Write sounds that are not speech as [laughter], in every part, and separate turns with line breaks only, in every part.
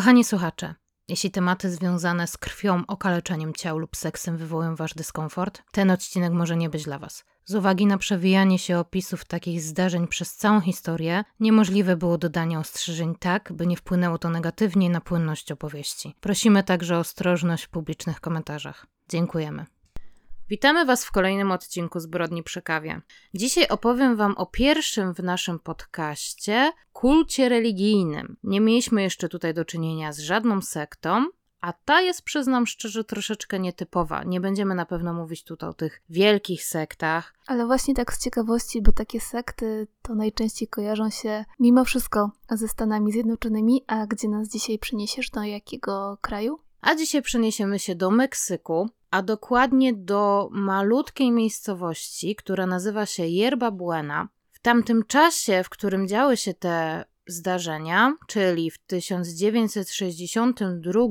Kochani słuchacze, jeśli tematy związane z krwią, okaleczeniem ciał lub seksem wywołują wasz dyskomfort, ten odcinek może nie być dla was. Z uwagi na przewijanie się opisów takich zdarzeń przez całą historię, niemożliwe było dodanie ostrzeżeń tak, by nie wpłynęło to negatywnie na płynność opowieści. Prosimy także o ostrożność w publicznych komentarzach. Dziękujemy. Witamy Was w kolejnym odcinku Zbrodni przy kawie. Dzisiaj opowiem Wam o pierwszym w naszym podcaście kulcie religijnym. Nie mieliśmy jeszcze tutaj do czynienia z żadną sektą, a ta jest, przyznam szczerze, troszeczkę nietypowa. Nie będziemy na pewno mówić tutaj o tych wielkich sektach.
Ale właśnie tak z ciekawości, bo takie sekty to najczęściej kojarzą się mimo wszystko ze Stanami Zjednoczonymi, a gdzie nas dzisiaj przyniesiesz, do jakiego kraju?
A dzisiaj przeniesiemy się do Meksyku, a dokładnie do malutkiej miejscowości, która nazywa się Yerba Buena. W tamtym czasie, w którym działy się te zdarzenia, czyli w 1962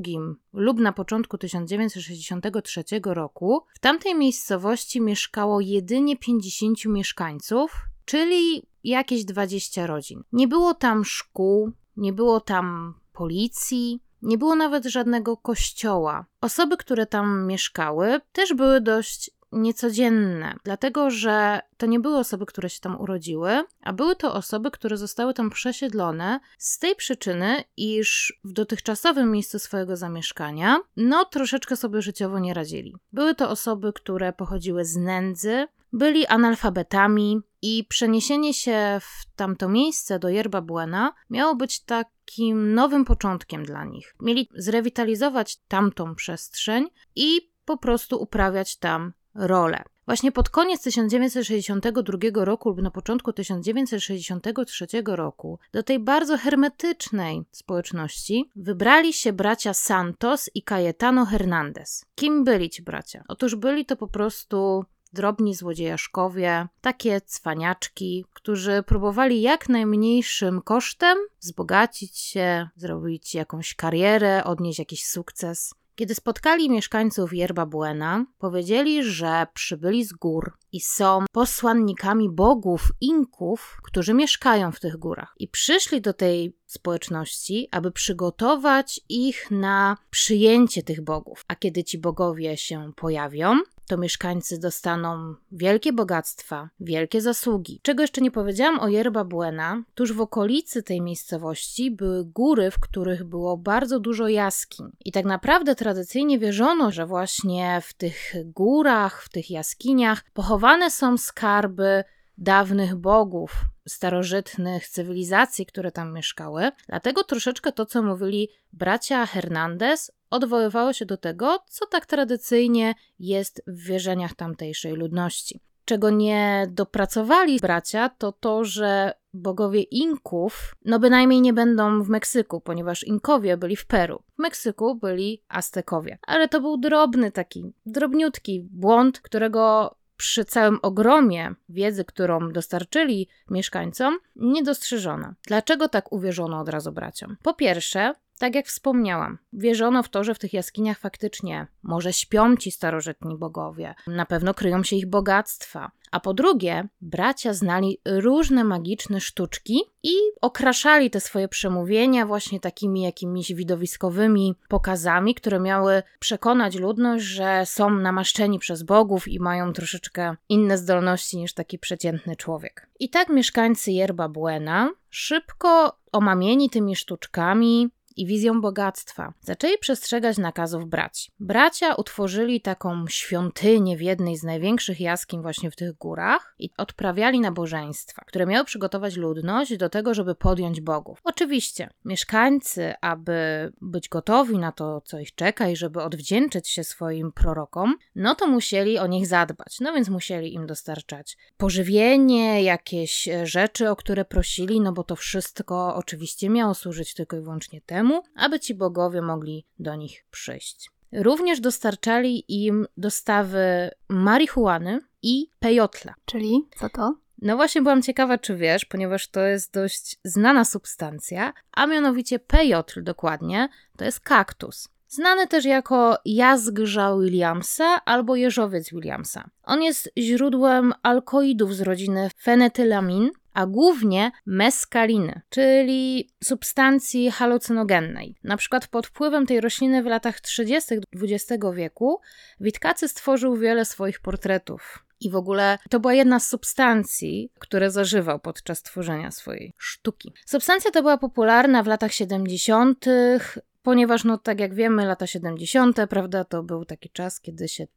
lub na początku 1963 roku, w tamtej miejscowości mieszkało jedynie 50 mieszkańców, czyli jakieś 20 rodzin. Nie było tam szkół, nie było tam policji, nie było nawet żadnego kościoła. Osoby, które tam mieszkały, też były dość niecodzienne, dlatego że to nie były osoby, które się tam urodziły, a były to osoby, które zostały tam przesiedlone z tej przyczyny, iż w dotychczasowym miejscu swojego zamieszkania, no troszeczkę sobie życiowo nie radzili. Były to osoby, które pochodziły z nędzy, byli analfabetami i przeniesienie się w tamto miejsce do Yerba Buena miało być takim nowym początkiem dla nich. Mieli zrewitalizować tamtą przestrzeń i po prostu uprawiać tam rolę. Właśnie pod koniec 1962 roku lub na początku 1963 roku do tej bardzo hermetycznej społeczności wybrali się bracia Santos i Cayetano Hernandez. Kim byli ci bracia? Otóż byli to po prostu drobni złodziejaszkowie, takie cwaniaczki, którzy próbowali jak najmniejszym kosztem wzbogacić się, zrobić jakąś karierę, odnieść jakiś sukces. Kiedy spotkali mieszkańców Yerba Buena, powiedzieli, że przybyli z gór i są posłannikami bogów Inków, którzy mieszkają w tych górach. I przyszli do tej społeczności, aby przygotować ich na przyjęcie tych bogów. A kiedy ci bogowie się pojawią, to mieszkańcy dostaną wielkie bogactwa, wielkie zasługi. Czego jeszcze nie powiedziałam o Yerba Buena, tuż w okolicy tej miejscowości były góry, w których było bardzo dużo jaskiń. I tak naprawdę tradycyjnie wierzono, że właśnie w tych górach, w tych jaskiniach pochowane są skarby dawnych bogów, starożytnych cywilizacji, które tam mieszkały. Dlatego troszeczkę to, co mówili bracia Hernandez, odwoływało się do tego, co tak tradycyjnie jest w wierzeniach tamtejszej ludności. Czego nie dopracowali bracia, to to, że bogowie Inków, no bynajmniej nie będą w Meksyku, ponieważ Inkowie byli w Peru. W Meksyku byli Aztekowie. Ale to był drobny taki, drobniutki błąd, którego przy całym ogromie wiedzy, którą dostarczyli mieszkańcom, nie dostrzeżono. Dlaczego tak uwierzono od razu braciom? Po pierwsze, tak jak wspomniałam, wierzono w to, że w tych jaskiniach faktycznie może śpią ci starożytni bogowie, na pewno kryją się ich bogactwa. A po drugie, bracia znali różne magiczne sztuczki i okraszali te swoje przemówienia właśnie takimi jakimiś widowiskowymi pokazami, które miały przekonać ludność, że są namaszczeni przez bogów i mają troszeczkę inne zdolności niż taki przeciętny człowiek. I tak mieszkańcy Yerba Buena szybko omamieni tymi sztuczkami i wizją bogactwa. Zaczęli przestrzegać nakazów braci. Bracia utworzyli taką świątynię w jednej z największych jaskiń właśnie w tych górach i odprawiali nabożeństwa, które miały przygotować ludność do tego, żeby podjąć bogów. Oczywiście, mieszkańcy, aby być gotowi na to, co ich czeka i żeby odwdzięczyć się swoim prorokom, no to musieli o nich zadbać. No więc musieli im dostarczać pożywienie, jakieś rzeczy, o które prosili, no bo to wszystko oczywiście miało służyć tylko i wyłącznie temu, temu, aby ci bogowie mogli do nich przyjść. Również dostarczali im dostawy marihuany i pejotla.
Czyli co to?
No właśnie byłam ciekawa, czy wiesz, ponieważ to jest dość znana substancja, a mianowicie pejotl dokładnie, to jest kaktus. Znany też jako jazgrza Williamsa albo jeżowiec Williamsa. On jest źródłem alkoidów z rodziny fenetylamin, a głównie meskaliny, czyli substancji halucynogennej. Na przykład pod wpływem tej rośliny w latach 30. XX wieku Witkacy stworzył wiele swoich portretów. I w ogóle to była jedna z substancji, które zażywał podczas tworzenia swojej sztuki. Substancja ta była popularna w latach 70., ponieważ, no tak jak wiemy, lata 70., prawda, to był taki czas, kiedy się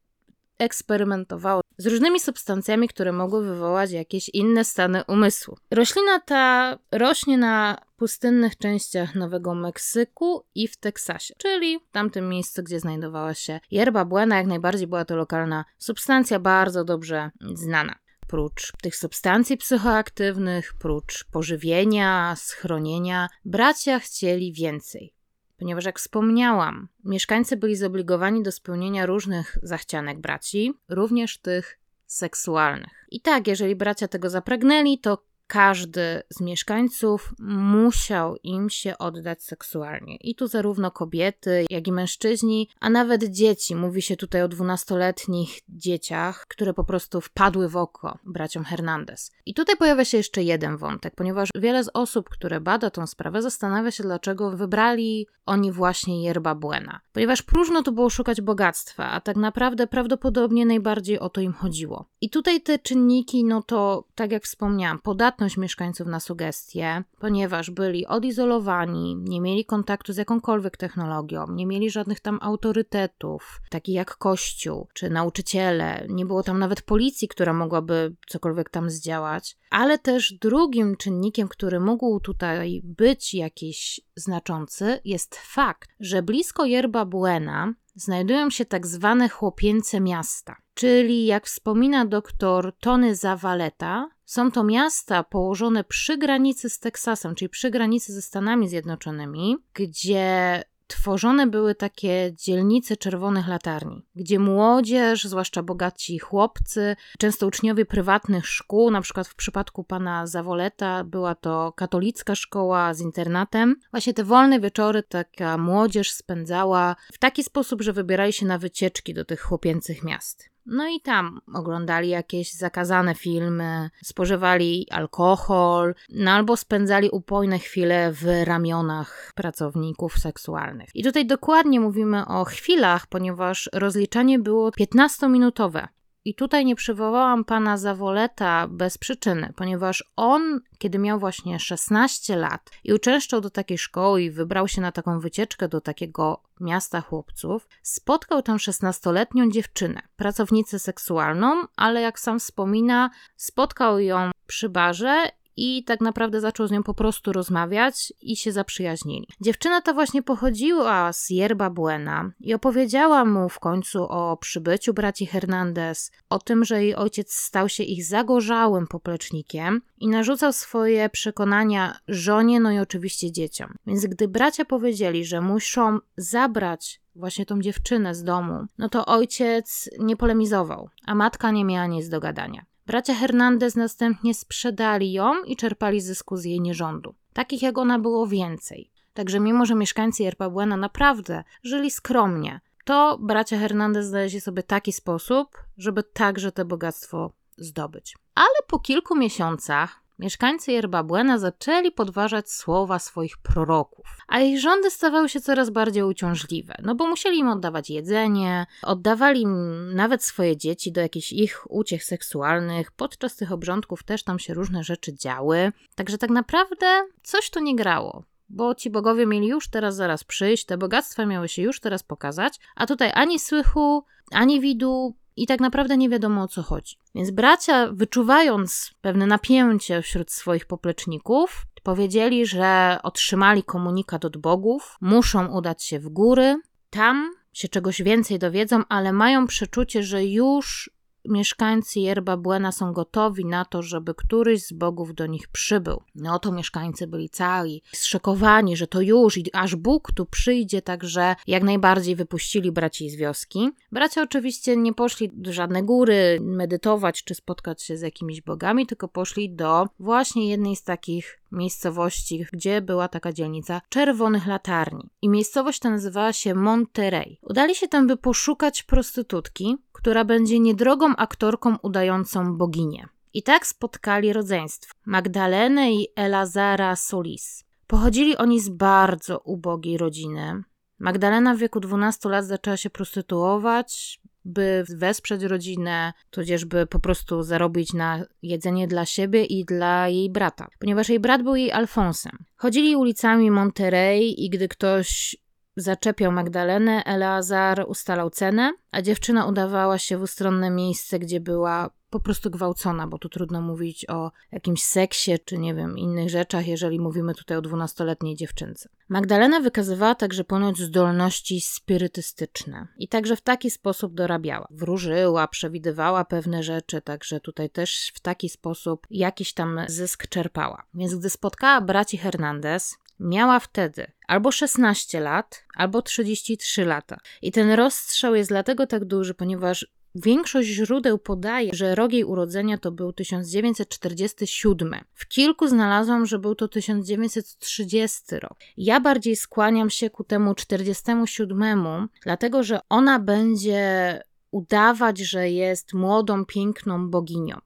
eksperymentowało z różnymi substancjami, które mogły wywołać jakieś inne stany umysłu. Roślina ta rośnie na pustynnych częściach Nowego Meksyku i w Teksasie, czyli w tamtym miejscu, gdzie znajdowała się yerba buena, jak najbardziej była to lokalna substancja bardzo dobrze znana. Prócz tych substancji psychoaktywnych, prócz pożywienia, schronienia, bracia chcieli więcej ponieważ jak wspomniałam, mieszkańcy byli zobligowani do spełnienia różnych zachcianek braci, również tych seksualnych. I tak, jeżeli bracia tego zapragnęli, to każdy z mieszkańców musiał im się oddać seksualnie. I tu zarówno kobiety, jak i mężczyźni, a nawet dzieci. Mówi się tutaj o dwunastoletnich dzieciach, które po prostu wpadły w oko braciom Hernandez. I tutaj pojawia się jeszcze jeden wątek, ponieważ wiele z osób, które bada tą sprawę, zastanawia się, dlaczego wybrali oni właśnie yerba buena. Ponieważ próżno tu było szukać bogactwa, a tak naprawdę prawdopodobnie najbardziej o to im chodziło. I tutaj te czynniki, no to tak jak wspomniałam, podatność mieszkańców na sugestie, ponieważ byli odizolowani, nie mieli kontaktu z jakąkolwiek technologią, nie mieli żadnych tam autorytetów, takich jak kościół czy nauczyciele, nie było tam nawet policji, która mogłaby cokolwiek tam zdziałać. Ale też drugim czynnikiem, który mógł tutaj być jakiś znaczący, jest fakt, że blisko Yerba Buena znajdują się tak zwane chłopięce miasta, czyli jak wspomina doktor Tony Zawaleta, są to miasta położone przy granicy z Teksasem, czyli przy granicy ze Stanami Zjednoczonymi, gdzie tworzone były takie dzielnice czerwonych latarni, gdzie młodzież, zwłaszcza bogaci chłopcy, często uczniowie prywatnych szkół, na przykład w przypadku pana Zawoleta była to katolicka szkoła z internatem, właśnie te wolne wieczory taka młodzież spędzała w taki sposób, że wybierali się na wycieczki do tych chłopięcych miast. No i tam oglądali jakieś zakazane filmy, spożywali alkohol, no albo spędzali upojne chwile w ramionach pracowników seksualnych. I tutaj dokładnie mówimy o chwilach, ponieważ rozliczanie było 15-minutowe. I tutaj nie przywołałam pana Zawoleta bez przyczyny, ponieważ on, kiedy miał właśnie 16 lat i uczęszczał do takiej szkoły i wybrał się na taką wycieczkę do takiego miasta chłopców, spotkał tam 16-letnią dziewczynę, pracownicę seksualną, ale jak sam wspomina, spotkał ją przy barze i tak naprawdę zaczął z nią po prostu rozmawiać i się zaprzyjaźnili. Dziewczyna ta właśnie pochodziła z Yerba Buena i opowiedziała mu w końcu o przybyciu braci Hernandez, o tym, że jej ojciec stał się ich zagorzałym poplecznikiem i narzucał swoje przekonania żonie, no i oczywiście dzieciom. Więc gdy bracia powiedzieli, że muszą zabrać właśnie tą dziewczynę z domu, no to ojciec nie polemizował, a matka nie miała nic do gadania. Bracia Hernandez następnie sprzedali ją i czerpali zysku z jej nierządu. Takich jak ona było więcej. Także mimo, że mieszkańcy Yerba Buena naprawdę żyli skromnie, to bracia Hernandez znaleźli sobie taki sposób, żeby także to bogactwo zdobyć. Ale po kilku miesiącach mieszkańcy Yerba Buena zaczęli podważać słowa swoich proroków, a ich rządy stawały się coraz bardziej uciążliwe, no bo musieli im oddawać jedzenie, oddawali im nawet swoje dzieci do jakichś ich uciech seksualnych, podczas tych obrządków też tam się różne rzeczy działy, także tak naprawdę coś tu nie grało bo ci bogowie mieli już teraz zaraz przyjść, te bogactwa miały się już teraz pokazać, a tutaj ani słychu, ani widu, i tak naprawdę nie wiadomo o co chodzi. Więc bracia, wyczuwając pewne napięcie wśród swoich popleczników, powiedzieli, że otrzymali komunikat od bogów, muszą udać się w góry, tam się czegoś więcej dowiedzą, ale mają przeczucie, że już mieszkańcy Yerba Buena są gotowi na to, żeby któryś z bogów do nich przybył. No to mieszkańcy byli cali zszokowani, że to już aż Bóg tu przyjdzie, także jak najbardziej wypuścili braci z wioski. Bracia oczywiście nie poszli do żadnej góry medytować czy spotkać się z jakimiś bogami, tylko poszli do właśnie jednej z takich miejscowości, gdzie była taka dzielnica Czerwonych Latarni. I miejscowość ta nazywała się Monterey. Udali się tam, by poszukać prostytutki, która będzie niedrogą aktorką udającą boginię. I tak spotkali rodzeństwo Magdalenę i Elazara Solis. Pochodzili oni z bardzo ubogiej rodziny. Magdalena w wieku 12 lat zaczęła się prostytuować, by wesprzeć rodzinę, tudzież by po prostu zarobić na jedzenie dla siebie i dla jej brata, ponieważ jej brat był jej Alfonsem. Chodzili ulicami Monterey i gdy ktoś zaczepiał Magdalenę, Eleazar ustalał cenę, a dziewczyna udawała się w ustronne miejsce, gdzie była po prostu gwałcona, bo tu trudno mówić o jakimś seksie czy nie wiem, innych rzeczach, jeżeli mówimy tutaj o dwunastoletniej dziewczynce. Magdalena wykazywała także ponoć zdolności spirytystyczne i także w taki sposób dorabiała. Wróżyła, przewidywała pewne rzeczy, także tutaj też w taki sposób jakiś tam zysk czerpała. Więc gdy spotkała braci Hernandez, miała wtedy albo 16 lat, albo 33 lata. I ten rozstrzał jest dlatego tak duży, ponieważ Większość źródeł podaje, że rok jej urodzenia to był 1947. W kilku znalazłam, że był to 1930 rok. Ja bardziej skłaniam się ku temu 47, dlatego że ona będzie udawać, że jest młodą, piękną boginią.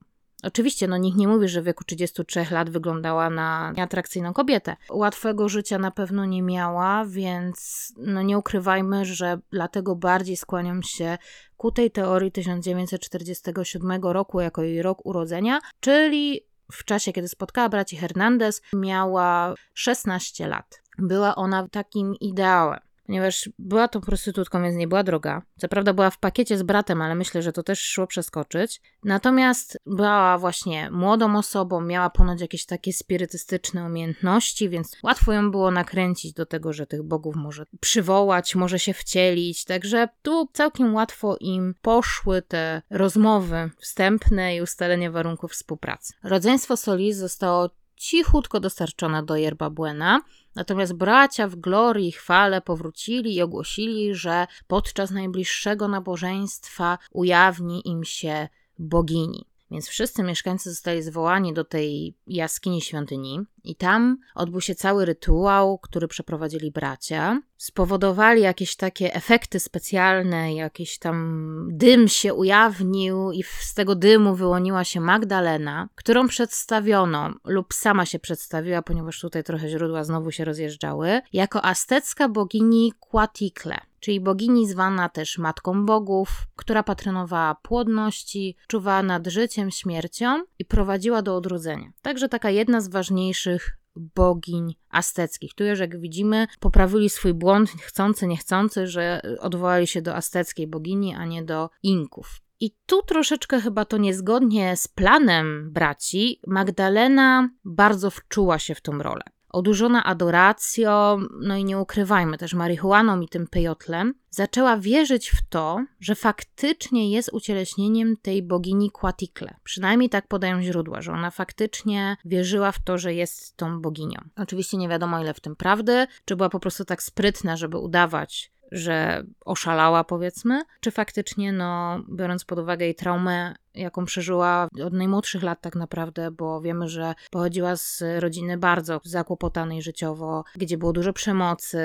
Oczywiście, no nikt nie mówi, że w wieku 33 lat wyglądała na nieatrakcyjną kobietę. Łatwego życia na pewno nie miała, więc no nie ukrywajmy, że dlatego bardziej skłaniam się ku tej teorii 1947 roku jako jej rok urodzenia, czyli w czasie, kiedy spotkała braci Hernandez, miała 16 lat. Była ona takim ideałem ponieważ była tą prostytutką, więc nie była droga. Co prawda była w pakiecie z bratem, ale myślę, że to też szło przeskoczyć. Natomiast była właśnie młodą osobą, miała ponoć jakieś takie spirytystyczne umiejętności, więc łatwo ją było nakręcić do tego, że tych bogów może przywołać, może się wcielić. Także tu całkiem łatwo im poszły te rozmowy wstępne i ustalenie warunków współpracy. Rodzeństwo Solis zostało cichutko dostarczone do Yerba Buena, natomiast bracia w glorii i chwale powrócili i ogłosili, że podczas najbliższego nabożeństwa ujawni im się bogini. Więc wszyscy mieszkańcy zostali zwołani do tej jaskini świątyni, i tam odbył się cały rytuał, który przeprowadzili bracia. Spowodowali jakieś takie efekty specjalne, jakiś tam dym się ujawnił, i z tego dymu wyłoniła się Magdalena, którą przedstawiono, lub sama się przedstawiła, ponieważ tutaj trochę źródła znowu się rozjeżdżały, jako aztecka bogini Quatikle czyli bogini zwana też Matką Bogów, która patronowała płodności, czuwała nad życiem, śmiercią i prowadziła do odrodzenia. Także taka jedna z ważniejszych bogiń azteckich. Tu już jak widzimy, poprawili swój błąd, chcący, niechcący, że odwołali się do azteckiej bogini, a nie do Inków. I tu troszeczkę chyba to niezgodnie z planem braci, Magdalena bardzo wczuła się w tą rolę odurzona adoracją, no i nie ukrywajmy też marihuaną i tym pejotlem, zaczęła wierzyć w to, że faktycznie jest ucieleśnieniem tej bogini Quatikle. Przynajmniej tak podają źródła, że ona faktycznie wierzyła w to, że jest tą boginią. Oczywiście nie wiadomo ile w tym prawdy, czy była po prostu tak sprytna, żeby udawać, że oszalała, powiedzmy, czy faktycznie, no, biorąc pod uwagę jej traumę, jaką przeżyła od najmłodszych lat tak naprawdę, bo wiemy, że pochodziła z rodziny bardzo zakłopotanej życiowo, gdzie było dużo przemocy,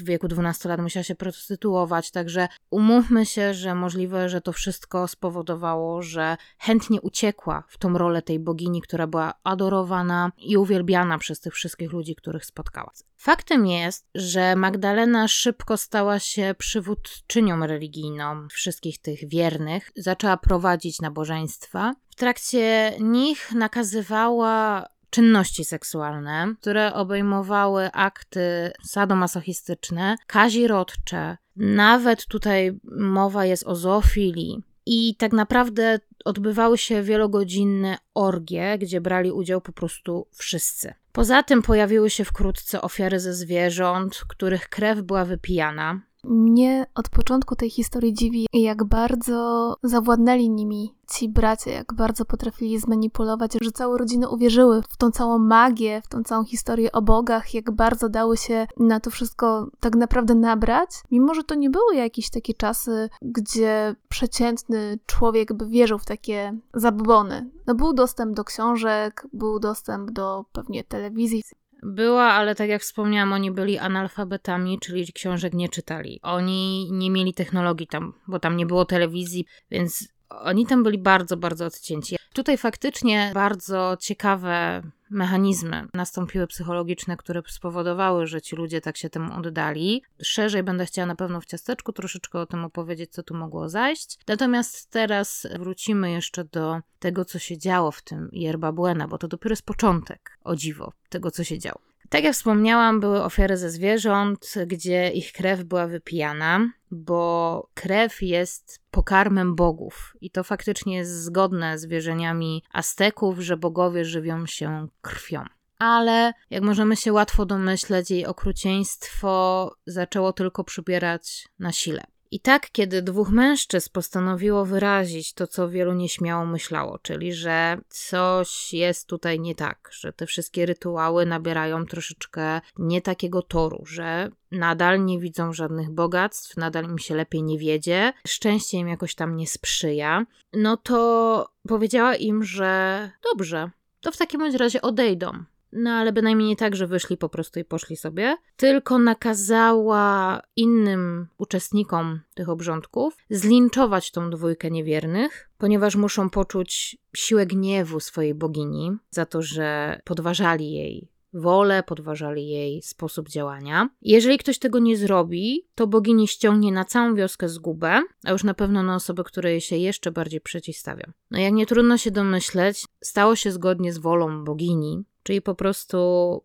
w wieku 12 lat musiała się prostytuować, także umówmy się, że możliwe, że to wszystko spowodowało, że chętnie uciekła w tą rolę tej bogini, która była adorowana i uwielbiana przez tych wszystkich ludzi, których spotkała. Faktem jest, że Magdalena szybko stała się przywódczynią religijną wszystkich tych wiernych, zaczęła prowadzić nabożeństwa nabożeństwa. W trakcie nich nakazywała czynności seksualne, które obejmowały akty sadomasochistyczne, kazirodcze, nawet tutaj mowa jest o zoofilii. I tak naprawdę odbywały się wielogodzinne orgie, gdzie brali udział po prostu wszyscy. Poza tym pojawiły się wkrótce ofiary ze zwierząt, których krew była wypijana.
Mnie od początku tej historii dziwi, jak bardzo zawładnęli nimi ci bracia, jak bardzo potrafili zmanipulować, że całe rodziny uwierzyły w tą całą magię, w tą całą historię o bogach, jak bardzo dały się na to wszystko tak naprawdę nabrać, mimo że to nie były jakieś takie czasy, gdzie przeciętny człowiek by wierzył w takie zabobony. No był dostęp do książek, był dostęp do pewnie telewizji,
była, ale tak jak wspomniałam, oni byli analfabetami, czyli książek nie czytali. Oni nie mieli technologii tam, bo tam nie było telewizji, więc oni tam byli bardzo, bardzo odcięci. Tutaj faktycznie bardzo ciekawe mechanizmy nastąpiły psychologiczne, które spowodowały, że ci ludzie tak się temu oddali. Szerzej będę chciała na pewno w ciasteczku troszeczkę o tym opowiedzieć, co tu mogło zajść. Natomiast teraz wrócimy jeszcze do tego, co się działo w tym Yerba Buena, bo to dopiero jest początek, o dziwo, tego, co się działo. Tak jak wspomniałam, były ofiary ze zwierząt, gdzie ich krew była wypijana, bo krew jest pokarmem bogów. I to faktycznie jest zgodne z wierzeniami Azteków, że bogowie żywią się krwią. Ale jak możemy się łatwo domyśleć, jej okrucieństwo zaczęło tylko przybierać na sile. I tak, kiedy dwóch mężczyzn postanowiło wyrazić to, co wielu nieśmiało myślało, czyli że coś jest tutaj nie tak, że te wszystkie rytuały nabierają troszeczkę nie takiego toru, że nadal nie widzą żadnych bogactw, nadal im się lepiej nie wiedzie, szczęście im jakoś tam nie sprzyja, no to powiedziała im, że dobrze, to w takim razie odejdą. No ale bynajmniej nie tak, że wyszli po prostu i poszli sobie, tylko nakazała innym uczestnikom tych obrządków zlinczować tą dwójkę niewiernych, ponieważ muszą poczuć siłę gniewu swojej bogini za to, że podważali jej wolę, podważali jej sposób działania. Jeżeli ktoś tego nie zrobi, to bogini ściągnie na całą wioskę zgubę, a już na pewno na osoby, które jej się jeszcze bardziej przeciwstawią. No jak nie trudno się domyśleć, stało się zgodnie z wolą bogini, Czyli po prostu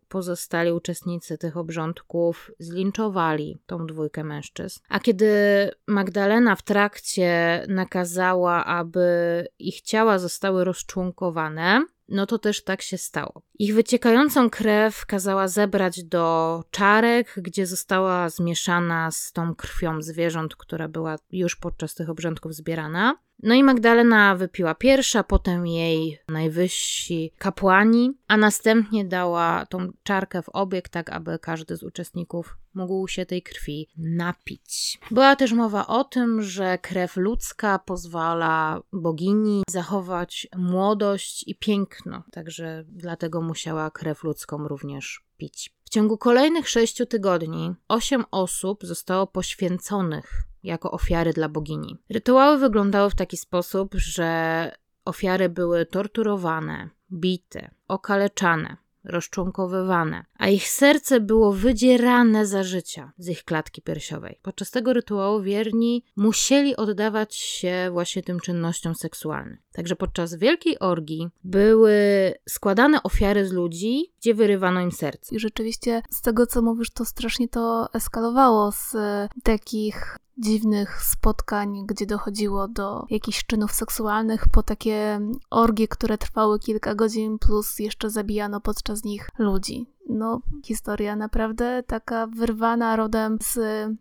pozostali uczestnicy tych obrządków zlinczowali tą dwójkę mężczyzn. A kiedy Magdalena w trakcie nakazała, aby ich ciała zostały rozczłonkowane, no to też tak się stało. Ich wyciekającą krew kazała zebrać do czarek, gdzie została zmieszana z tą krwią zwierząt, która była już podczas tych obrządków zbierana. No i Magdalena wypiła pierwsza, potem jej najwyżsi kapłani, a następnie dała tą czarkę w obieg, tak aby każdy z uczestników mógł się tej krwi napić. Była też mowa o tym, że krew ludzka pozwala bogini zachować młodość i piękno, także dlatego musiała krew ludzką również pić. W ciągu kolejnych sześciu tygodni osiem osób zostało poświęconych jako ofiary dla bogini. Rytuały wyglądały w taki sposób, że ofiary były torturowane, bite, okaleczane, rozczłonkowywane, a ich serce było wydzierane za życia z ich klatki piersiowej. Podczas tego rytuału wierni musieli oddawać się właśnie tym czynnościom seksualnym. Także podczas wielkiej orgii były składane ofiary z ludzi, gdzie wyrywano im serce.
I rzeczywiście z tego, co mówisz, to strasznie to eskalowało z takich dziwnych spotkań, gdzie dochodziło do jakichś czynów seksualnych, po takie orgie, które trwały kilka godzin, plus jeszcze zabijano podczas nich ludzi. No, historia naprawdę taka wyrwana rodem z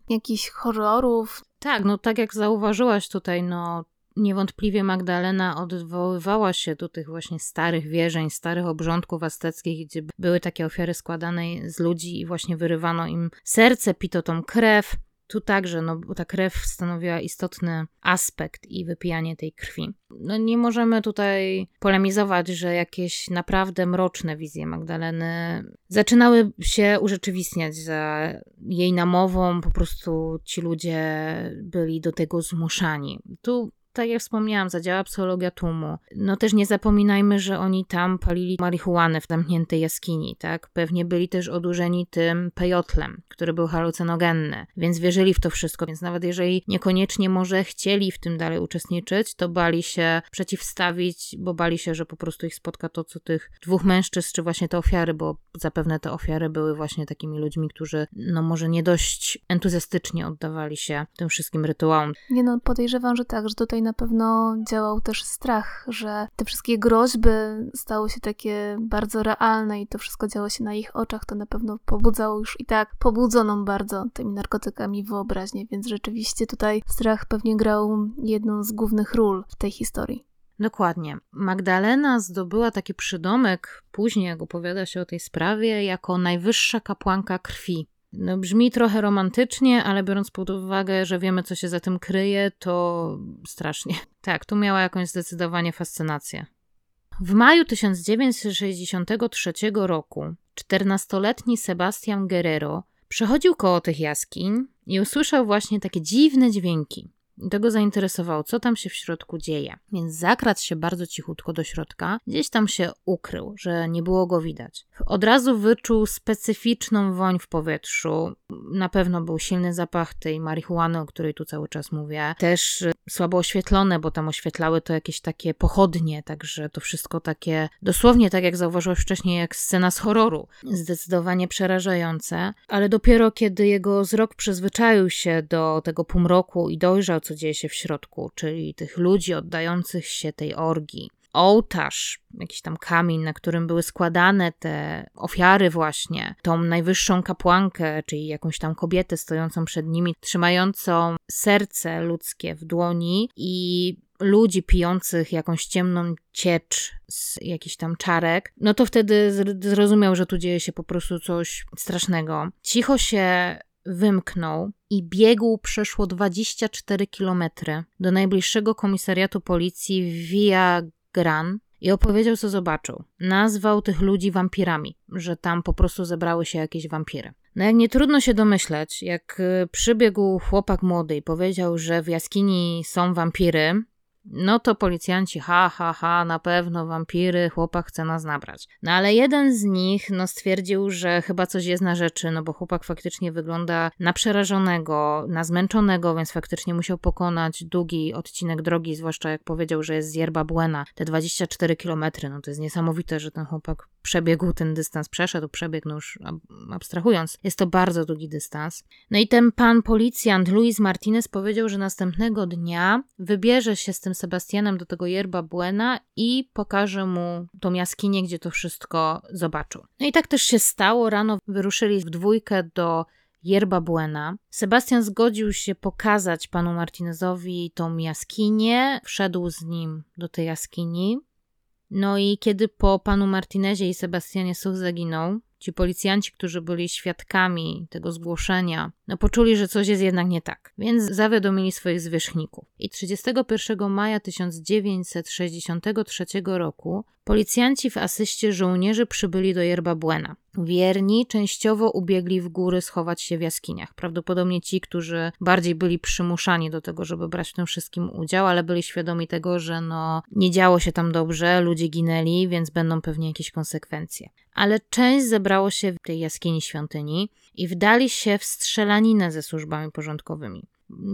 jakichś horrorów.
Tak, no tak jak zauważyłaś tutaj, no niewątpliwie Magdalena odwoływała się do tych właśnie starych wierzeń, starych obrządków azteckich, gdzie były takie ofiary składane z ludzi i właśnie wyrywano im serce, pito tą krew. Tu także, no bo ta krew stanowiła istotny aspekt i wypijanie tej krwi. No nie możemy tutaj polemizować, że jakieś naprawdę mroczne wizje Magdaleny zaczynały się urzeczywistniać za jej namową, po prostu ci ludzie byli do tego zmuszani. Tu tak jak wspomniałam, zadziała psychologia tłumu. No też nie zapominajmy, że oni tam palili marihuanę w zamkniętej jaskini, tak? Pewnie byli też odurzeni tym pejotlem, który był halucynogenny, więc wierzyli w to wszystko, więc nawet jeżeli niekoniecznie może chcieli w tym dalej uczestniczyć, to bali się przeciwstawić, bo bali się, że po prostu ich spotka to, co tych dwóch mężczyzn, czy właśnie te ofiary, bo zapewne te ofiary były właśnie takimi ludźmi, którzy no może nie dość entuzjastycznie oddawali się tym wszystkim rytuałom.
Nie no, podejrzewam, że tak, że tutaj na pewno działał też strach, że te wszystkie groźby stały się takie bardzo realne i to wszystko działo się na ich oczach, to na pewno pobudzało już i tak pobudzoną bardzo tymi narkotykami wyobraźnię, więc rzeczywiście tutaj strach pewnie grał jedną z głównych ról w tej historii.
Dokładnie. Magdalena zdobyła taki przydomek, później jak opowiada się o tej sprawie, jako najwyższa kapłanka krwi. No, brzmi trochę romantycznie, ale biorąc pod uwagę, że wiemy, co się za tym kryje, to strasznie. [laughs] Tak, tu miała jakąś zdecydowanie fascynację. W maju 1963 roku 14-letni Sebastian Guerrero przechodził koło tych jaskiń i usłyszał właśnie takie dziwne dźwięki. I to go zainteresowało, co tam się w środku dzieje. Więc zakradł się bardzo cichutko do środka, gdzieś tam się ukrył, że nie było go widać. Od razu wyczuł specyficzną woń w powietrzu. Na pewno był silny zapach tej marihuany, o której tu cały czas mówię. Też słabo oświetlone, bo tam oświetlały to jakieś takie pochodnie, także to wszystko takie dosłownie tak jak zauważyłaś wcześniej, jak scena z horroru. Zdecydowanie przerażające, ale dopiero kiedy jego wzrok przyzwyczaił się do tego półmroku i dojrzał, co dzieje się w środku, czyli tych ludzi oddających się tej orgii, ołtarz, jakiś tam kamień, na którym były składane te ofiary, właśnie, tą najwyższą kapłankę, czyli jakąś tam kobietę stojącą przed nimi, trzymającą serce ludzkie w dłoni i ludzi pijących jakąś ciemną ciecz z jakichś tam czarek, no to wtedy zrozumiał, że tu dzieje się po prostu coś strasznego. Cicho się wymknął i biegł przeszło 24 kilometry do najbliższego komisariatu policji Via Gran i opowiedział, co zobaczył. Nazwał tych ludzi wampirami, że tam po prostu zebrały się jakieś wampiry. No jak nie trudno się domyśleć, jak y, przybiegł chłopak młody i powiedział, że w jaskini są wampiry, no to policjanci, ha, ha, ha, na pewno wampiry, chłopak chce nas nabrać. No ale jeden z nich, no stwierdził, że chyba coś jest na rzeczy, no bo chłopak faktycznie wygląda na przerażonego, na zmęczonego, więc faktycznie musiał pokonać długi odcinek drogi, zwłaszcza jak powiedział, że jest z Yerba Buena, te 24 kilometry, no to jest niesamowite, że ten chłopak przebiegł ten dystans, przeszedł, przebiegł, no już abstrahując, jest to bardzo długi dystans. No i ten pan policjant Luis Martinez powiedział, że następnego dnia wybierze się z tym Sebastianem do tego Yerba Buena i pokaże mu tą jaskinię, gdzie to wszystko zobaczył. No i tak też się stało. Rano wyruszyli w dwójkę do Yerba Buena. Sebastian zgodził się pokazać panu Martinezowi tą jaskinię, wszedł z nim do tej jaskini. No i kiedy po panu Martinezie i Sebastianie Such zaginął, ci policjanci, którzy byli świadkami tego zgłoszenia, no poczuli, że coś jest jednak nie tak, więc zawiadomili swoich zwierzchników. I 31 maja 1963 roku policjanci w asyście żołnierzy przybyli do Yerba Buena. Wierni częściowo ubiegli w góry schować się w jaskiniach. Prawdopodobnie ci, którzy bardziej byli przymuszani do tego, żeby brać w tym wszystkim udział, ale byli świadomi tego, że no nie działo się tam dobrze, ludzie ginęli, więc będą pewnie jakieś konsekwencje. Ale część zebrało się w tej jaskini świątyni i wdali się w strzelaninę ze służbami porządkowymi.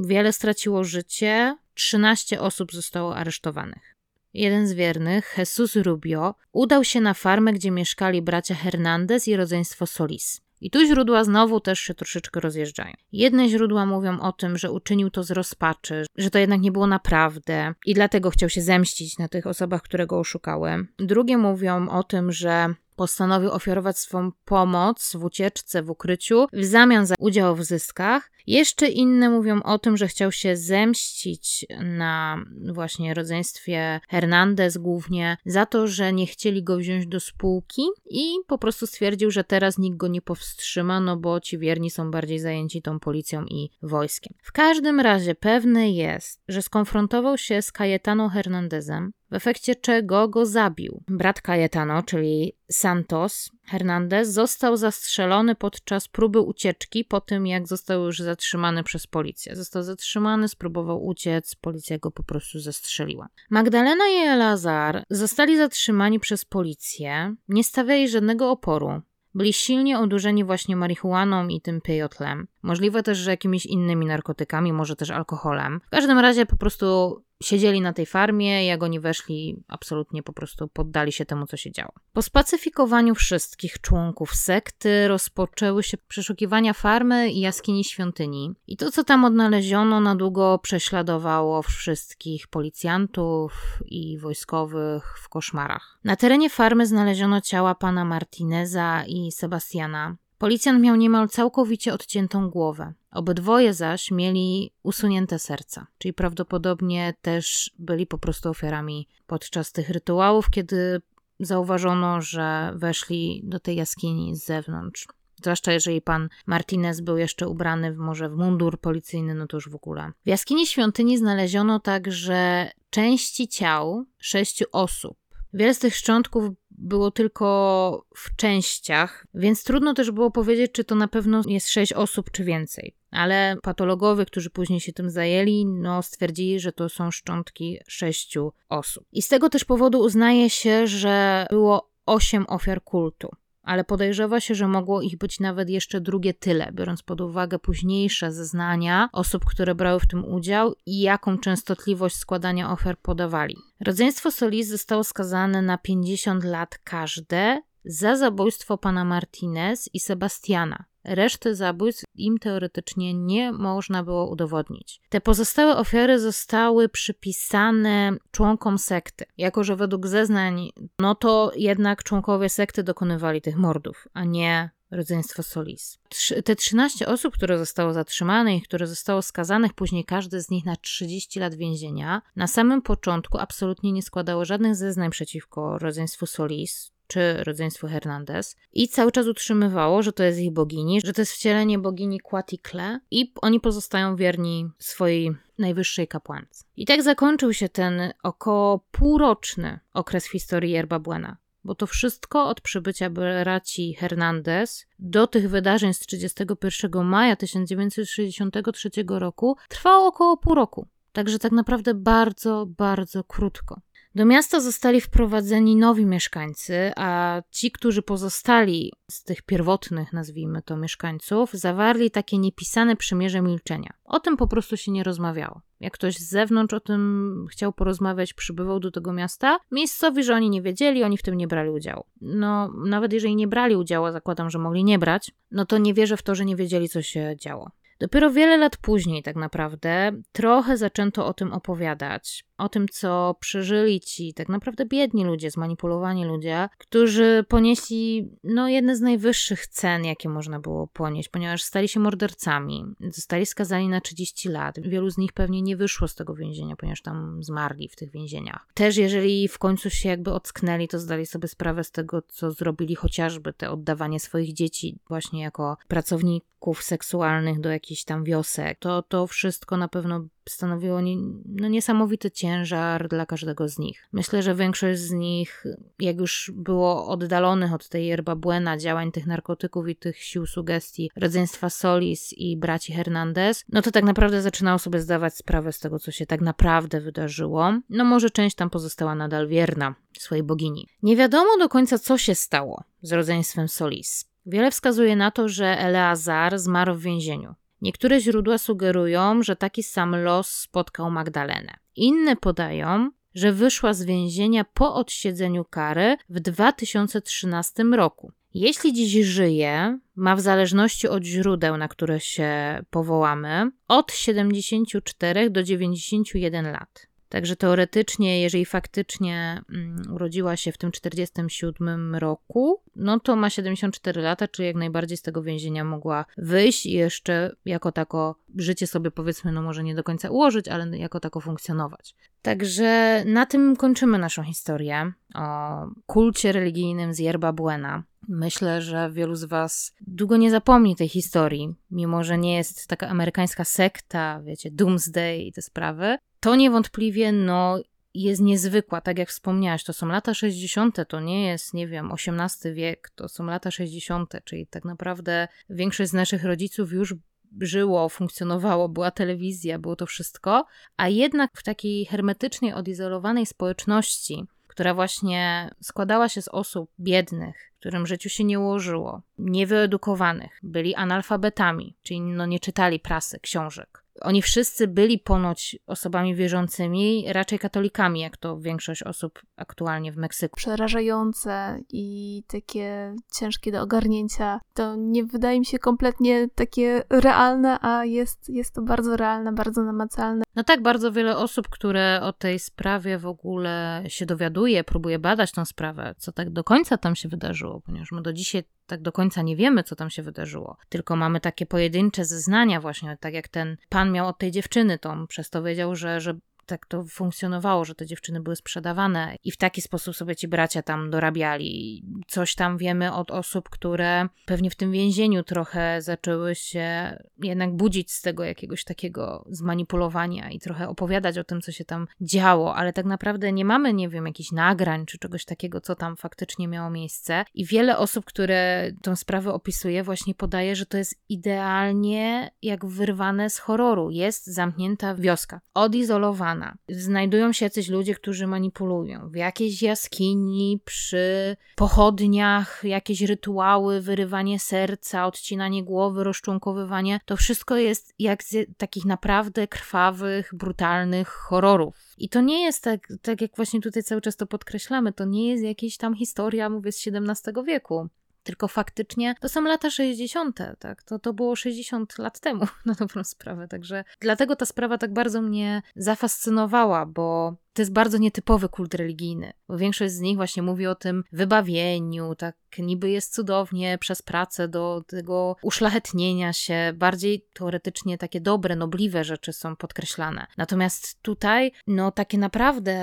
Wiele straciło życie, 13 osób zostało aresztowanych. Jeden z wiernych, Jesus Rubio, udał się na farmę, gdzie mieszkali bracia Hernandez i rodzeństwo Solis. I tu źródła znowu też się troszeczkę rozjeżdżają. Jedne źródła mówią o tym, że uczynił to z rozpaczy, że to jednak nie było naprawdę i dlatego chciał się zemścić na tych osobach, które go oszukały. Drugie mówią o tym, że postanowił ofiarować swą pomoc w ucieczce, w ukryciu w zamian za udział w zyskach. Jeszcze inne mówią o tym, że chciał się zemścić na właśnie rodzeństwie Hernandez głównie za to, że nie chcieli go wziąć do spółki i po prostu stwierdził, że teraz nikt go nie powstrzyma, no bo ci wierni są bardziej zajęci tą policją i wojskiem. W każdym razie pewne jest, że skonfrontował się z Cayetano Hernandezem, w efekcie czego go zabił. Brat Cayetano, czyli Santos Hernandez, został zastrzelony podczas próby ucieczki po tym, jak został już zatrzymany przez policję. Został zatrzymany, spróbował uciec, policja go po prostu zastrzeliła. Magdalena i Elazar zostali zatrzymani przez policję, nie stawiali żadnego oporu. Byli silnie odurzeni właśnie marihuaną i tym peyotlem. Możliwe też, że jakimiś innymi narkotykami, może też alkoholem. W każdym razie po prostu siedzieli na tej farmie, jak oni weszli, absolutnie po prostu poddali się temu, co się działo. Po spacyfikowaniu wszystkich członków sekty rozpoczęły się przeszukiwania farmy i jaskini świątyni. I to, co tam odnaleziono, na długo prześladowało wszystkich policjantów i wojskowych w koszmarach. Na terenie farmy znaleziono ciała pana Martineza i Sebastiana. Policjant miał niemal całkowicie odciętą głowę. Obydwoje zaś mieli usunięte serca, czyli prawdopodobnie też byli po prostu ofiarami podczas tych rytuałów, kiedy zauważono, że weszli do tej jaskini z zewnątrz. Zwłaszcza jeżeli pan Martinez był jeszcze ubrany w, może w mundur policyjny, no to już w ogóle. W jaskini świątyni znaleziono także części ciał sześciu osób. Wiele z tych szczątków było tylko w częściach, więc trudno też było powiedzieć, czy to na pewno jest sześć osób, czy więcej. Ale patologowie, którzy później się tym zajęli, no stwierdzili, że to są szczątki sześciu osób. I z tego też powodu uznaje się, że było osiem ofiar kultu ale podejrzewa się, że mogło ich być nawet jeszcze drugie tyle, biorąc pod uwagę późniejsze zeznania osób, które brały w tym udział i jaką częstotliwość składania ofiar podawali. Rodzeństwo Solis zostało skazane na 50 lat każde za zabójstwo pana Martinez i Sebastiana. Reszty zabójstw im teoretycznie nie można było udowodnić. Te pozostałe ofiary zostały przypisane członkom sekty. Jako, że według zeznań, no to jednak członkowie sekty dokonywali tych mordów, a nie rodzeństwo Solis. Te 13 osób, które zostało zatrzymane i które zostało skazanych, później każdy z nich na 30 lat więzienia, na samym początku absolutnie nie składało żadnych zeznań przeciwko rodzeństwu Solis, czy rodzeństwo Hernandez i cały czas utrzymywało, że to jest ich bogini, że to jest wcielenie bogini Quatikle i oni pozostają wierni swojej najwyższej kapłance. I tak zakończył się ten około półroczny okres w historii Yerba Buena. Bo to wszystko od przybycia braci Hernandez do tych wydarzeń z 31 maja 1963 roku trwało około pół roku. Także tak naprawdę bardzo, bardzo krótko. Do miasta zostali wprowadzeni nowi mieszkańcy, a ci, którzy pozostali z tych pierwotnych, nazwijmy to, mieszkańców, zawarli takie niepisane przymierze milczenia. O tym po prostu się nie rozmawiało. Jak ktoś z zewnątrz o tym chciał porozmawiać, przybywał do tego miasta, miejscowi, że oni nie wiedzieli, oni w tym nie brali udziału. No, nawet jeżeli nie brali udziału, zakładam, że mogli nie brać, no to nie wierzę w to, że nie wiedzieli, co się działo. Dopiero wiele lat później, tak naprawdę, trochę zaczęto o tym opowiadać. O tym, co przeżyli ci tak naprawdę biedni ludzie, zmanipulowani ludzie, którzy ponieśli no, jedne z najwyższych cen, jakie można było ponieść, ponieważ stali się mordercami. Zostali skazani na 30 lat. Wielu z nich pewnie nie wyszło z tego więzienia, ponieważ tam zmarli w tych więzieniach. Też, jeżeli w końcu się jakby ocknęli, to zdali sobie sprawę z tego, co zrobili chociażby te oddawanie swoich dzieci właśnie jako pracowników seksualnych do jakichś tam wiosek. To, to wszystko na pewno stanowiło no niesamowity ciężar dla każdego z nich. Myślę, że większość z nich, jak już było oddalonych od tej yerba buena, działań tych narkotyków i tych sił sugestii rodzeństwa Solis i braci Hernandez, no to tak naprawdę zaczynało sobie zdawać sprawę z tego, co się tak naprawdę wydarzyło. No może część tam pozostała nadal wierna swojej bogini. Nie wiadomo do końca, co się stało z rodzeństwem Solis. Wiele wskazuje na to, że Eleazar zmarł w więzieniu. Niektóre źródła sugerują, że taki sam los spotkał Magdalenę. Inne podają, że wyszła z więzienia po odsiedzeniu kary w 2013 roku. Jeśli dziś żyje, ma w zależności od źródeł, na które się powołamy, od 74 do 91 lat. Także teoretycznie, jeżeli faktycznie mm, urodziła się w tym 47 roku, no to ma 74 lata, czyli jak najbardziej z tego więzienia mogła wyjść i jeszcze jako tako życie sobie powiedzmy, no może nie do końca ułożyć, ale jako tako funkcjonować. Także na tym kończymy naszą historię o kulcie religijnym z Yerba Buena. Myślę, że wielu z Was długo nie zapomni tej historii, mimo że nie jest taka amerykańska sekta, wiecie, Doomsday i te sprawy. To niewątpliwie, no, jest niezwykła, tak jak wspomniałaś, to są lata 60., to nie jest, nie wiem, XVIII wiek, to są lata 60., czyli tak naprawdę większość z naszych rodziców już żyło, funkcjonowało, była telewizja, było to wszystko, a jednak w takiej hermetycznie odizolowanej społeczności, która właśnie składała się z osób biednych, którym życiu się nie ułożyło, niewyedukowanych, byli analfabetami, czyli no nie czytali prasy, książek oni wszyscy byli ponoć osobami wierzącymi, raczej katolikami, jak to większość osób aktualnie w Meksyku.
Przerażające i takie ciężkie do ogarnięcia. To nie wydaje mi się kompletnie takie realne, a jest, jest to bardzo realne, bardzo namacalne.
No tak, bardzo wiele osób, które o tej sprawie w ogóle się dowiaduje, próbuje badać tą sprawę, co tak do końca tam się wydarzyło, ponieważ my do dzisiaj tak do końca nie wiemy, co tam się wydarzyło. Tylko mamy takie pojedyncze zeznania, właśnie tak jak ten pan miał od tej dziewczyny, to przez to wiedział, że, że tak to funkcjonowało, że te dziewczyny były sprzedawane i w taki sposób sobie ci bracia tam dorabiali. Coś tam wiemy od osób, które pewnie w tym więzieniu trochę zaczęły się jednak budzić z tego jakiegoś takiego zmanipulowania i trochę opowiadać o tym, co się tam działo, ale tak naprawdę nie mamy, nie wiem, jakichś nagrań czy czegoś takiego, co tam faktycznie miało miejsce. I wiele osób, które tą sprawę opisuje, właśnie podaje, że to jest idealnie jak wyrwane z horroru. Jest zamknięta wioska, odizolowana. Znajdują się jacyś ludzie, którzy manipulują. W jakiejś jaskini, przy pochodniach, jakieś rytuały, wyrywanie serca, odcinanie głowy, rozczłonkowywanie. To wszystko jest jak z takich naprawdę krwawych, brutalnych horrorów. I to nie jest tak, tak jak właśnie tutaj cały czas to podkreślamy, to nie jest jakaś tam historia, mówię, z XVII wieku. Tylko faktycznie to są lata 60., tak? To, to było 60 lat temu, [laughs] na dobrą sprawę. Także dlatego ta sprawa tak bardzo mnie zafascynowała, bo to jest bardzo nietypowy kult religijny, bo większość z nich właśnie mówi o tym wybawieniu, tak niby jest cudownie przez pracę do tego uszlachetnienia się, bardziej teoretycznie takie dobre, nobliwe rzeczy są podkreślane. Natomiast tutaj, no takie naprawdę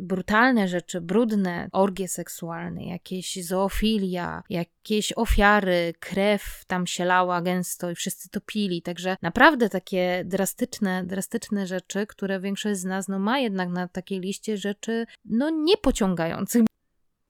brutalne rzeczy, brudne, orgie seksualne, jakieś zoofilia, jakieś ofiary, krew tam się lała gęsto i wszyscy topili, także naprawdę takie drastyczne, drastyczne rzeczy, które większość z nas no ma jednak na takiej liście rzeczy, no niepociągających.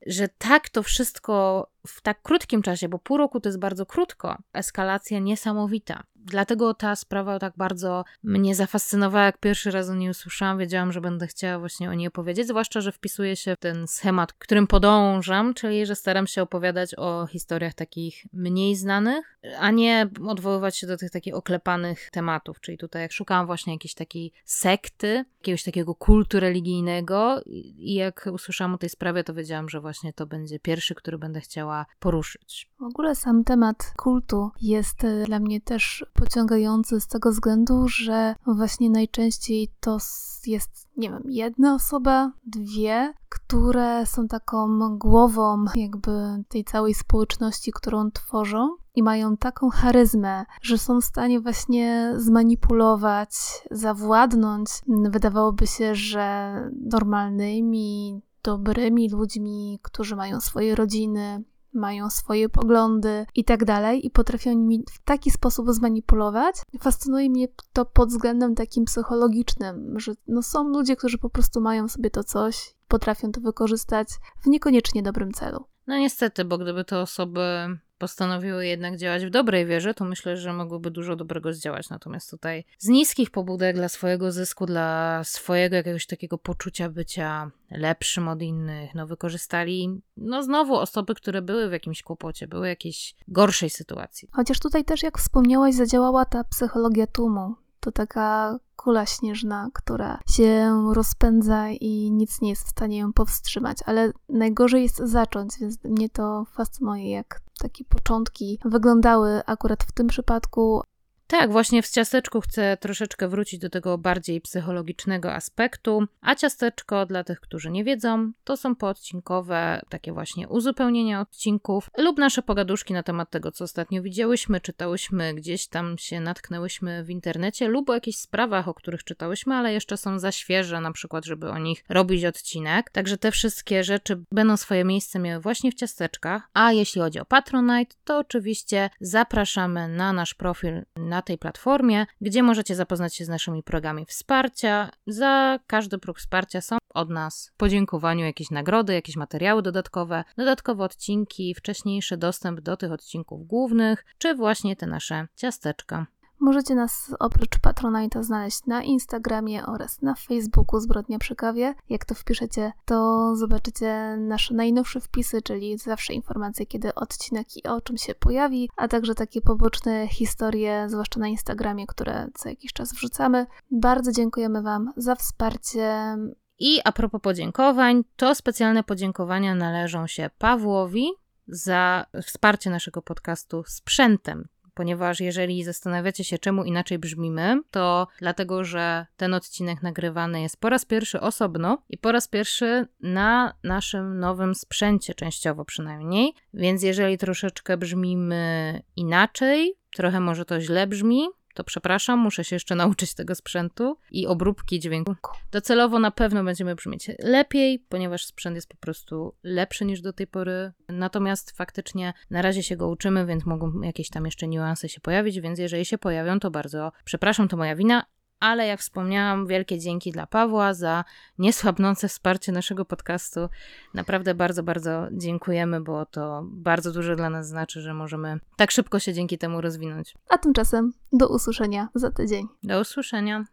Że tak to wszystko w tak krótkim czasie, bo pół roku to jest bardzo krótko, eskalacja niesamowita. Dlatego ta sprawa tak bardzo mnie zafascynowała, jak pierwszy raz o niej usłyszałam. Wiedziałam, że będę chciała właśnie o niej opowiedzieć, zwłaszcza, że wpisuje się w ten schemat, którym podążam, czyli że staram się opowiadać o historiach takich mniej znanych, a nie odwoływać się do tych takich oklepanych tematów. Czyli tutaj, jak szukałam właśnie jakiejś takiej sekty, jakiegoś takiego kultu religijnego, i jak usłyszałam o tej sprawie, to wiedziałam, że właśnie to będzie pierwszy, który będę chciała poruszyć.
W ogóle sam temat kultu jest e, dla mnie też pociągający z tego względu, że właśnie najczęściej to jest, nie wiem, jedna osoba, dwie, które są taką głową jakby tej całej społeczności, którą tworzą i mają taką charyzmę, że są w stanie właśnie zmanipulować, zawładnąć. Wydawałoby się, że normalnymi, dobrymi ludźmi, którzy mają swoje rodziny, mają swoje poglądy i tak dalej, i potrafią nimi w taki sposób zmanipulować. Fascynuje mnie to pod względem takim psychologicznym, że no są ludzie, którzy po prostu mają sobie to coś, potrafią to wykorzystać w niekoniecznie dobrym celu.
No niestety, bo gdyby te osoby postanowiły jednak działać w dobrej wierze, to myślę, że mogłyby dużo dobrego zdziałać. Natomiast tutaj z niskich pobudek dla swojego zysku, dla swojego jakiegoś takiego poczucia bycia lepszym od innych, no wykorzystali, no znowu osoby, które były w jakimś kłopocie, były w jakiejś gorszej sytuacji.
Chociaż tutaj też, jak wspomniałaś, zadziałała ta psychologia tłumu. To taka kula śnieżna, która się rozpędza i nic nie jest w stanie ją powstrzymać, ale najgorzej jest zacząć, więc mnie to fascynuje, jak takie początki wyglądały akurat w tym przypadku.
Tak, właśnie w ciasteczku chcę troszeczkę wrócić do tego bardziej psychologicznego aspektu. A ciasteczko, dla tych, którzy nie wiedzą, to są poodcinkowe takie właśnie uzupełnienia odcinków lub nasze pogaduszki na temat tego, co ostatnio widziałyśmy, czytałyśmy, gdzieś tam się natknęłyśmy w internecie lub o jakichś sprawach, o których czytałyśmy, ale jeszcze są za świeże, na przykład, żeby o nich robić odcinek. Także te wszystkie rzeczy będą swoje miejsce miały właśnie w ciasteczkach. A jeśli chodzi o Patronite, to oczywiście zapraszamy na nasz profil na na tej platformie, gdzie możecie zapoznać się z naszymi programami wsparcia. Za każdy próg wsparcia są od nas podziękowaniu jakieś nagrody, jakieś materiały dodatkowe, dodatkowe odcinki, wcześniejszy dostęp do tych odcinków głównych, czy właśnie te nasze ciasteczka.
Możecie nas oprócz Patronite'a znaleźć na Instagramie oraz na Facebooku Zbrodnia przy kawie. Jak to wpiszecie, to zobaczycie nasze najnowsze wpisy, czyli zawsze informacje, kiedy odcinek i o czym się pojawi, a także takie poboczne historie, zwłaszcza na Instagramie, które co jakiś czas wrzucamy. Bardzo dziękujemy Wam za wsparcie.
I a propos podziękowań, to specjalne podziękowania należą się Pawłowi za wsparcie naszego podcastu sprzętem ponieważ jeżeli zastanawiacie się, czemu inaczej brzmimy, to dlatego, że ten odcinek nagrywany jest po raz pierwszy osobno i po raz pierwszy na naszym nowym sprzęcie, częściowo przynajmniej. Więc jeżeli troszeczkę brzmimy inaczej, trochę może to źle brzmi, to przepraszam, muszę się jeszcze [laughs] nauczyć tego sprzętu i obróbki dźwięku. Docelowo na pewno będziemy brzmieć lepiej, ponieważ sprzęt jest po prostu lepszy niż do tej pory. Natomiast faktycznie na razie się go uczymy, więc mogą jakieś tam jeszcze niuanse się pojawić, więc jeżeli się pojawią, to bardzo przepraszam, to moja wina, ale jak wspomniałam, wielkie dzięki dla Pawła za niesłabnące wsparcie naszego podcastu. Naprawdę bardzo, bardzo dziękujemy, bo to bardzo dużo dla nas znaczy, że możemy tak szybko się dzięki temu rozwinąć.
A tymczasem do usłyszenia za tydzień.
Do usłyszenia.